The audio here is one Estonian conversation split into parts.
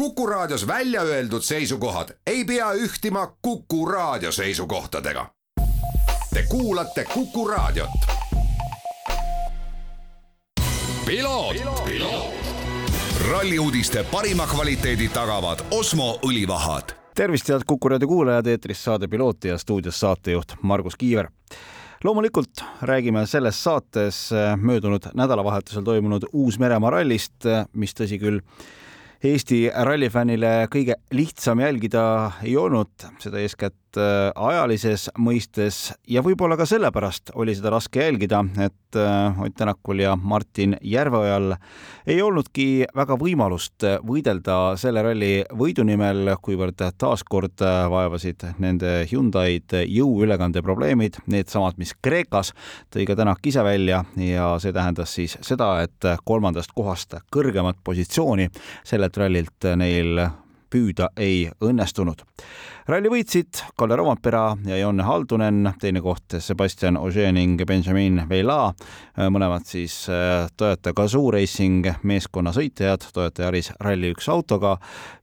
Kuku Raadios välja öeldud seisukohad ei pea ühtima Kuku Raadio seisukohtadega. Te kuulate Kuku Raadiot. ralli uudiste parima kvaliteedi tagavad Osmo õlivahad. tervist, head Kuku raadio kuulajad, eetris saade Piloot ja stuudios saatejuht Margus Kiiver loomulikult räägime selles saates möödunud nädalavahetusel toimunud Uus-Meremaa rallist, mis tõsi küll, Eesti rallifännile kõige lihtsam jälgida ei olnud, seda eeskätt Äh, ajalises mõistes ja võib-olla ka sellepärast oli seda raske jälgida, et äh, Ott Tänakul ja Martin Järveojal ei olnudki väga võimalust võidelda selle ralli võidu nimel, kuivõrd taaskord vaevasid nende Hyundai'd jõuülekande probleemid, needsamad, mis Kreekas, tõi ka Tänak ise välja ja see tähendas siis seda, et kolmandast kohast kõrgemat positsiooni sellelt rallilt neil püüda ei õnnestunud. ralli võitsid Kalle Rompera ja Jonne Haldunen, teine koht Sebastian Ogier ning Benjamin Veila, mõlemad siis äh, Toyota Gazoo Racing meeskonna sõitjad Toyota Yaris Rally1 autoga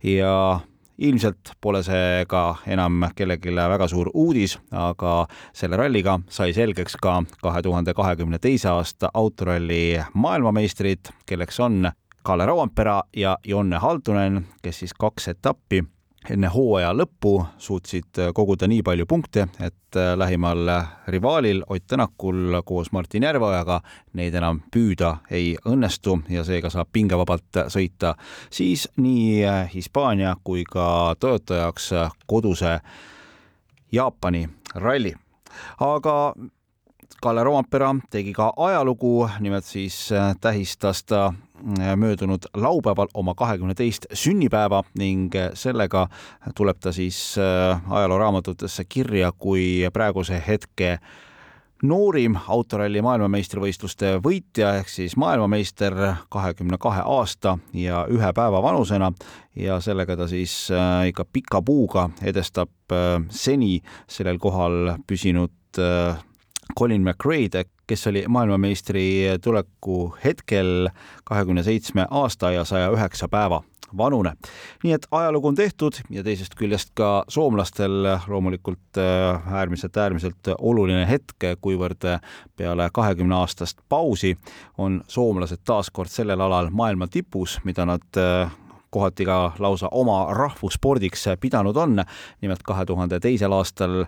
ja ilmselt pole see ka enam kellelegi väga suur uudis, aga selle ralliga sai selgeks ka kahe tuhande kahekümne teise aasta autoralli maailmameistrid, kelleks on Kalle Rauampera ja Jonne Haldunen, kes siis kaks etappi enne hooaja lõppu suutsid koguda nii palju punkte, et äh, lähimal rivaalil Ott Tänakul koos Martin Järveojaga neid enam püüda ei õnnestu ja seega saab pingevabalt sõita siis nii äh, Hispaania kui ka Toyota jaoks koduse Jaapani ralli. aga Kalle Roompere tegi ka ajalugu, nimelt siis äh, tähistas ta möödunud laupäeval oma kahekümne teist sünnipäeva ning äh, sellega tuleb ta siis ajalooraamatutesse kirja kui praeguse hetke noorim autoralli maailmameistrivõistluste võitja ehk siis maailmameister kahekümne kahe aasta ja ühe päeva vanusena. Ja sellega ta siis ikka pika puuga edestab seni sellel kohal püsinud Colin McRae, kes oli maailmameistri tuleku hetkel kahekümne seitsme aasta ja saja üheksa päeva vanune. nii et ajalugu on tehtud ja teisest küljest ka soomlastel loomulikult äh, äärmiselt, äärmiselt oluline hetk, kuivõrd peale kahekümne aastast pausi on soomlased taas kord sellel alal maailma tipus, mida nad äh, kohati ka lausa oma rahvusspordiks pidanud on. nimelt kahe tuhande teisel aastal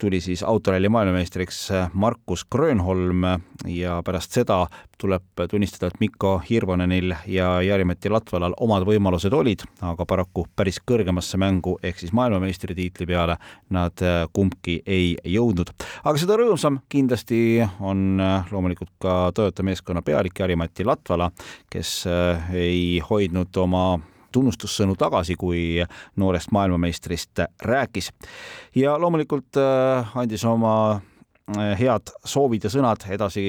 tuli siis autoralli maailmameistriks Markus Grönholm ja pärast seda tuleb tunnistada, et Mikko Hirvonenil ja Jari-Mati Latvalal omad võimalused olid, aga paraku päris kõrgemasse mängu ehk siis maailmameistritiitli peale nad kumbki ei jõudnud. aga seda rõõmsam kindlasti on loomulikult ka Toyota meeskonna pealik Jari-Mati Latvala, kes ei hoidnud oma tunnustussõnu tagasi, kui noorest maailmameistrist rääkis. ja loomulikult äh, andis oma head soovid ja sõnad. Edasi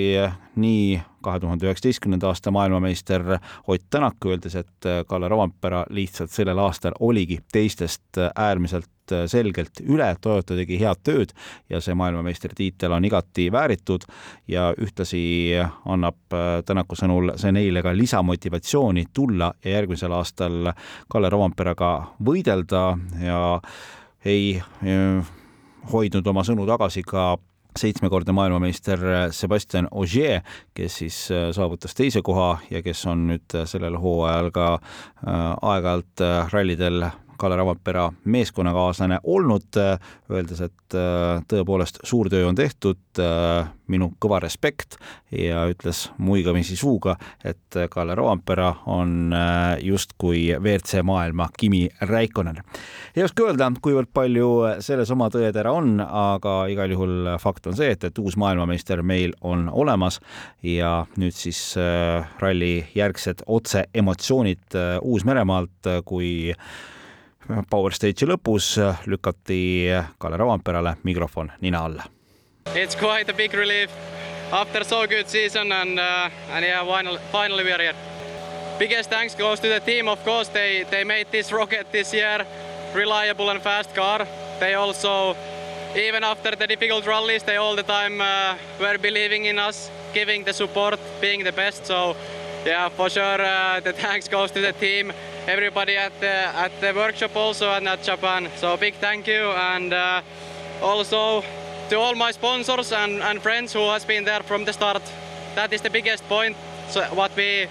nii kahe tuhande üheksateistkümnenda aasta maailmameister Ott Tänak, öeldes, et Kalle Rompera lihtsalt sellel aastal oligi teistest äärmiselt selgelt üle, Toyota tegi head tööd ja see maailmameistritiitel on igati vääritud. Ja ühtlasi annab Tänaku sõnul see neile ka lisamotivatsiooni tulla ja järgmisel aastal Kalle Romperaga võidelda. Ja ei hoidnud oma sõnu tagasi ka seitsmekordne maailmameister Sebastian Ogier, kes siis äh, saavutas teise koha ja kes on nüüd äh, sellel hooajal ka äh, aeg-ajalt rallidel Kalle Ravampera meeskonnakaaslane olnud, öeldes, et tõepoolest suur töö on tehtud, minu kõva respekt ja ütles muigamisi suuga, et Kalle Ravampera on justkui WRC maailma Kimi Räikkonen. ei oska öelda, kuivõrd palju selles oma tõetera on, aga igal juhul fakt on see, et, et uus maailmameister meil on olemas ja nüüd siis ralli järgsed otseemotsioonid Uus-Meremaalt, kui Power Stage'i lõpus lükati Kalle Ravamperale mikrofon nina alla. It's quite a big relief after so good season and uh, and yeah, finally, finally we are here. Biggest thanks goes to the team. Of course, they they made this rocket this year reliable and fast car. They also, even after the difficult rallies, they all the time uh, were believing in us, giving the support, being the best. So yeah, for sure, uh, the thanks goes to the team everybody at the at the workshop also and at Japan. So big thank you and uh, also to all my sponsors and, and friends who has been there from the start. That is the biggest point. So what we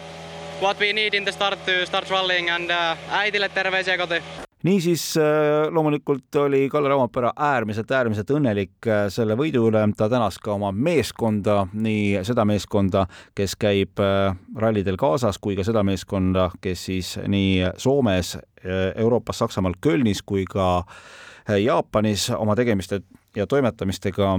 what we need in the start to start rallying and uh, äidile terveisiä kotiin niisiis äh, loomulikult oli Kalle Rauapere äärmiselt, äärmiselt õnnelik äh, selle võidu üle, ta tänas ka oma meeskonda, nii seda meeskonda, kes käib äh, rallidel kaasas, kui ka seda meeskonda, kes siis nii Soomes, Euroopas, Saksamaal Kölnis kui ka Jaapanis oma tegemiste ja toimetamistega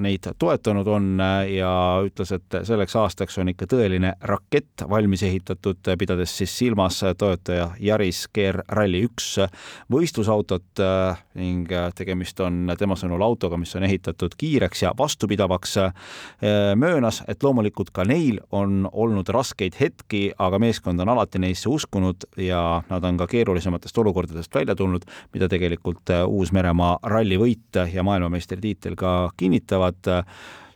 neid toetanud on ja ütles, et selleks aastaks on ikka tõeline rakett valmis ehitatud, pidades siis silmas Toyota Yaris GR Rally üks võistlusautot ning tegemist on tema sõnul autoga, mis on ehitatud kiireks ja vastupidavaks. möönas, et loomulikult ka neil on olnud raskeid hetki, aga meeskond on alati neisse uskunud ja nad on ka keerulisematest olukordadest välja tulnud, mida tegelikult Uus-Meremaa rallivõit ja maailma maailmameistritiitel ka kinnitavad.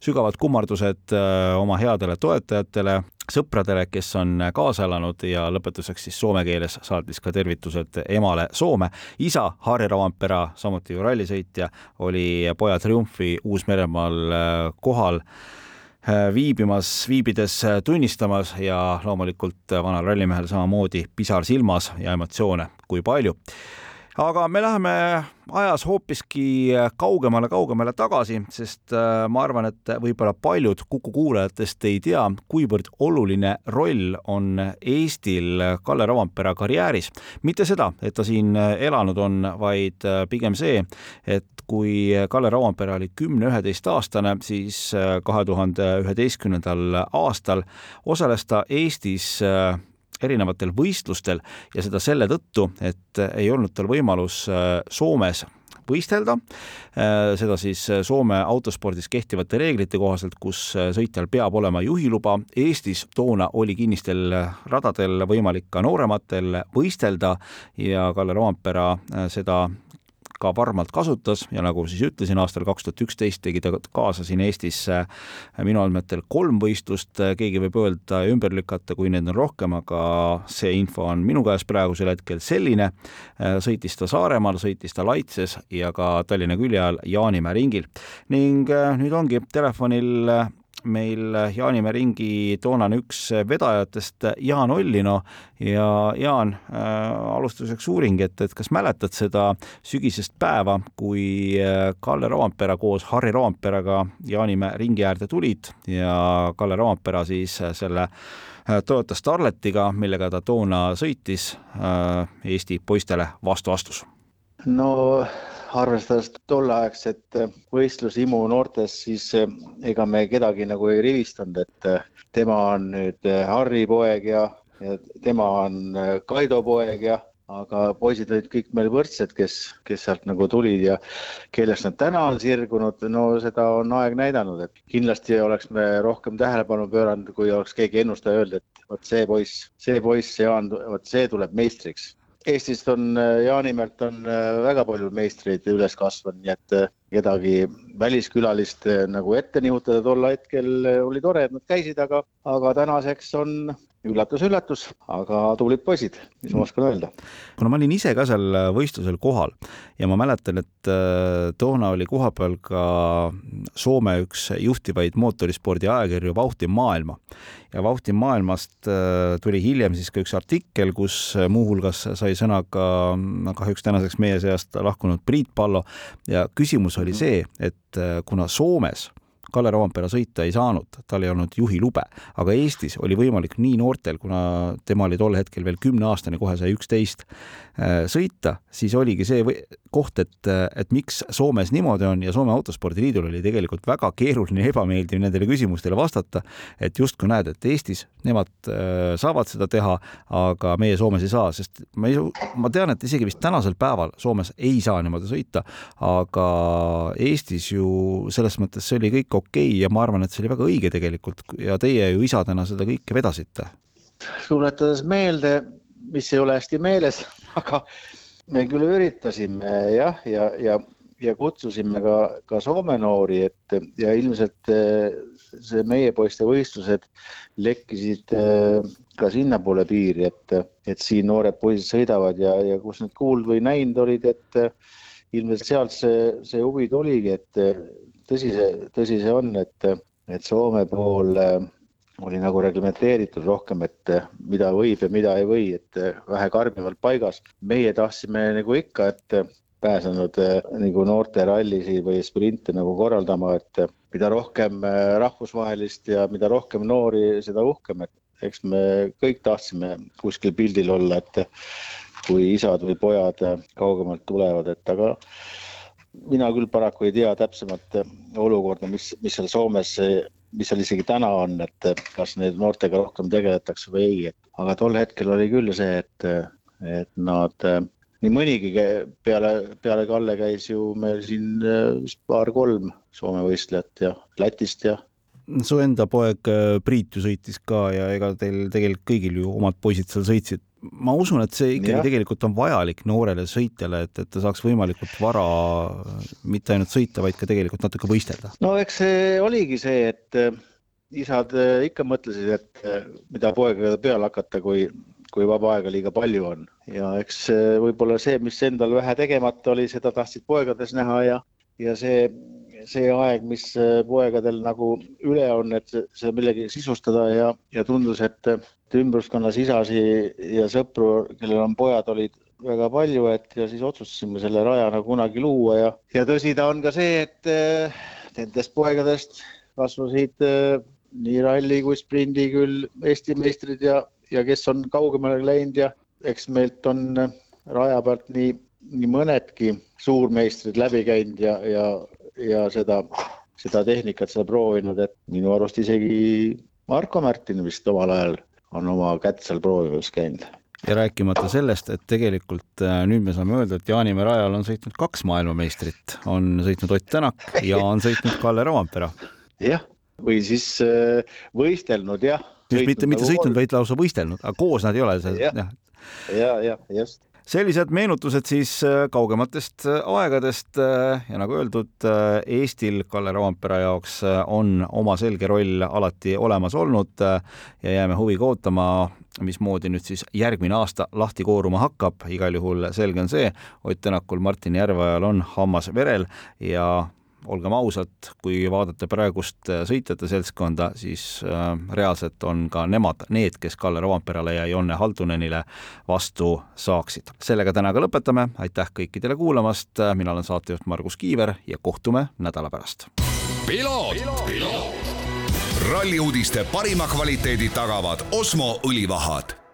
sügavad kummardused äh, oma headele toetajatele, sõpradele, kes on kaasa elanud ja lõpetuseks siis soome keeles saatis ka tervitused emale Soome. isa Harri Ravampera, samuti ju rallisõitja, oli poja triumfi Uus-Meremaal äh, kohal äh, viibimas, viibides tunnistamas ja loomulikult vanal rallimehel samamoodi pisar silmas ja emotsioone kui palju aga me läheme ajas hoopiski kaugemale-kaugemale tagasi, sest äh, ma arvan, et võib-olla paljud Kuku kuulajatest ei tea, kuivõrd oluline roll on Eestil Kalle Rovanpera karjääris. mitte seda, et ta siin elanud on, vaid äh, pigem see, et kui Kalle Rovanpera oli kümne-üheteistaastane, siis äh, kahe tuhande üheteistkümnendal aastal osales ta Eestis erinevatel võistlustel ja seda selle tõttu, et ei olnud tal võimalus äh, Soomes võistelda, äh, seda siis Soome autospordis kehtivate reeglite kohaselt, kus äh, sõitjal peab olema juhiluba. Eestis toona oli kinnistel radadel võimalik ka noorematel võistelda ja Kalle Roompera seda ka varmalt kasutas ja nagu siis ütlesin, aastal kaks tuhat üksteist tegi ta kaasa siin Eestis äh, minu andmetel kolm võistlust, keegi võib öelda ja ümber lükata, kui neid on rohkem, aga see info on minu käes praegusel hetkel selline. Äh, sõitis ta Saaremaal, sõitis ta Laitses ja ka Tallinna külje all Jaanimäe ringil ning äh, nüüd ongi telefonil meil Jaanimäe ringi toonane üks vedajatest, Jaan Ollino ja Jaan äh,, alustuseks uuring, et, et kas mäletad seda sügisest päeva, kui äh, Kalle Roompera koos Harri Roomperaga Jaanimäe ringi äärde tulid ja Kalle Roompera siis selle äh, Toyota Starletiga, millega ta toona sõitis, äh, Eesti poistele vastu astus? no arvestades tolleaegset äh, võistlushimu noortes, siis äh, ega me kedagi nagu ei rivistanud, et äh, tema on nüüd Harri poeg ja, ja tema on Kaido poeg ja aga poisid olid kõik meil võrdsed, kes, kes sealt nagu tulid ja kellest nad täna on sirgunud, no seda on aeg näidanud, et kindlasti oleks me rohkem tähelepanu pööranud, kui oleks keegi ennustaja öelnud, et vot see poiss, see poiss, Jaan, vot see tuleb meistriks Eestist on, äh, Jaanimäelt on äh, väga palju meistreid üles kasvanud, nii et äh, kedagi väliskülalist nagu ette nihutada tol hetkel oli tore, et nad käisid, aga, aga tänaseks on üllatus-üllatus, aga tublid poisid, mis ma oskan öelda. kuna ma olin ise ka seal võistlusel kohal ja ma mäletan, et äh, toona oli kohapeal ka Soome üks juhtivaid mootorispordi ajakirju Vauhti maailma. Ja Vauhti maailmast äh, tuli hiljem siis ka üks artikkel, kus muuhulgas sai sõna ka kahjuks tänaseks meie seast lahkunud Priit Pallo. Ja küsimus oli see, et äh, kuna Soomes Kalle Roompere sõita ei saanud, tal ei olnud juhilube, aga Eestis oli võimalik nii noortel, kuna tema oli tol hetkel veel kümneaastane, kohe sai üksteist, äh, sõita, siis oligi see koht, et, et miks Soomes niimoodi on ja Soome Autospordiliidul oli tegelikult väga keeruline ja ebameeldiv nendele küsimustele vastata, et justkui näed, et Eestis nemad äh, saavad seda teha, aga meie Soomes ei saa, sest ma ei, ma tean, et isegi vist tänasel päeval Soomes ei saa niimoodi sõita, aga Eestis ju selles mõttes see oli kõik okei okay ja ma arvan, et see oli väga õige tegelikult ja teie ju isadena seda kõike vedasite. tuletades meelde, mis ei ole hästi meeles, aga me küll üritasime jah, ja, ja, ja kutsusime ka, ka Soome noori, et ja ilmselt eh, see meie poiste võistlused lekkisid eh, ka sinnapoole piiri, et, et siin noored poisid sõidavad ja, ja kus nad kuulnud või näinud olid, et ilmselt sealt see, see huvi tuligi, et tõsi see, tõsi see on, et, et Soome pool oli nagu reglementeeritud rohkem, et mida võib ja mida ei või, et vähe karmimalt paigas. meie tahtsime nagu ikka, et pääsenud nagu noorterallisid või sprinte nagu korraldama, et mida rohkem rahvusvahelist ja mida rohkem noori, seda uhkem, et eks me kõik tahtsime kuskil pildil olla, et kui isad või pojad kaugemalt tulevad, et aga mina küll paraku ei tea täpsemat olukorda, mis, mis seal Soomes, mis seal isegi täna on, et kas neid noortega rohkem tegeletakse või ei, aga tol hetkel oli küll see, et, et nad nii mõnigi peale, peale Kalle käis ju meil siin paar-kolm Soome võistlejat ja Lätist ja su enda poeg äh, Priit ju sõitis ka ja ega teil tegelikult kõigil ju omad poisid seal sõitsid. Ma usun, et see ikkagi ja. tegelikult on vajalik noorele sõitjale, et, et ta saaks võimalikult vara mitte ainult sõita, vaid ka tegelikult natuke võistelda. no eks see oligi see, et äh, isad äh, ikka mõtlesid, et mida poegadega peale hakata, kui, kui vaba aega liiga palju on ja eks võib-olla see, mis endal vähe tegemata oli, seda tahtsid poegades näha ja, ja see see aeg, mis äh, poegadel nagu üle on, et seda millegi sisustada ja, ja tundus, et ümbruskonnas isasi ja sõpru, kellel on pojad, olid väga palju, et ja siis otsustasime selle raja nagu kunagi luua ja, ja tõsi ta on ka see, et äh, nendest poegadest kasvasid äh, nii ralli kui sprindi küll Eesti meistrid ja, ja kes on kaugemale läinud ja eks meilt on raja pealt nii, nii mõnedki suurmeistrid läbi käinud ja, ja ja seda, seda tehnikat seda proovinud, et minu arust isegi Marko Märtin vist omal ajal on oma kätt seal proovimas käinud. Ja rääkimata sellest, et tegelikult äh, nüüd me saame öelda, et Jaanimäe rajal on sõitnud kaks maailmameistrit, on sõitnud Ott Tänak ja on sõitnud Kalle Rompera. jah, või siis äh, võistelnud jah. mitte, mitte nagu sõitnud, vaid lausa võistelnud, aga koos nad ei ole seal ja, ja, ja, just sellised meenutused siis äh, kaugematest äh, aegadest äh, ja nagu öeldud, Eestil Kalle Roompere jaoks on oma selge roll alati olemas olnud ja jääme huviga ootama, mismoodi nüüd siis järgmine aasta lahti kooruma hakkab, igal juhul selge on see, Ott Tänakul Martin Järveojal on hammas verel ja olgem ausad, kui vaadata praegust äh, sõitjate seltskonda, siis äh, reaalselt on ka nemad need, kes Kalle Roomperale ja Jonne Haldunenile vastu saaksid. sellega täna ka lõpetame, aitäh kõikidele kuulamast, mina olen saatejuht Margus Kiiver ja kohtume nädala pärast. ralli uudiste parima kvaliteedi tagavad Osmo õlivahad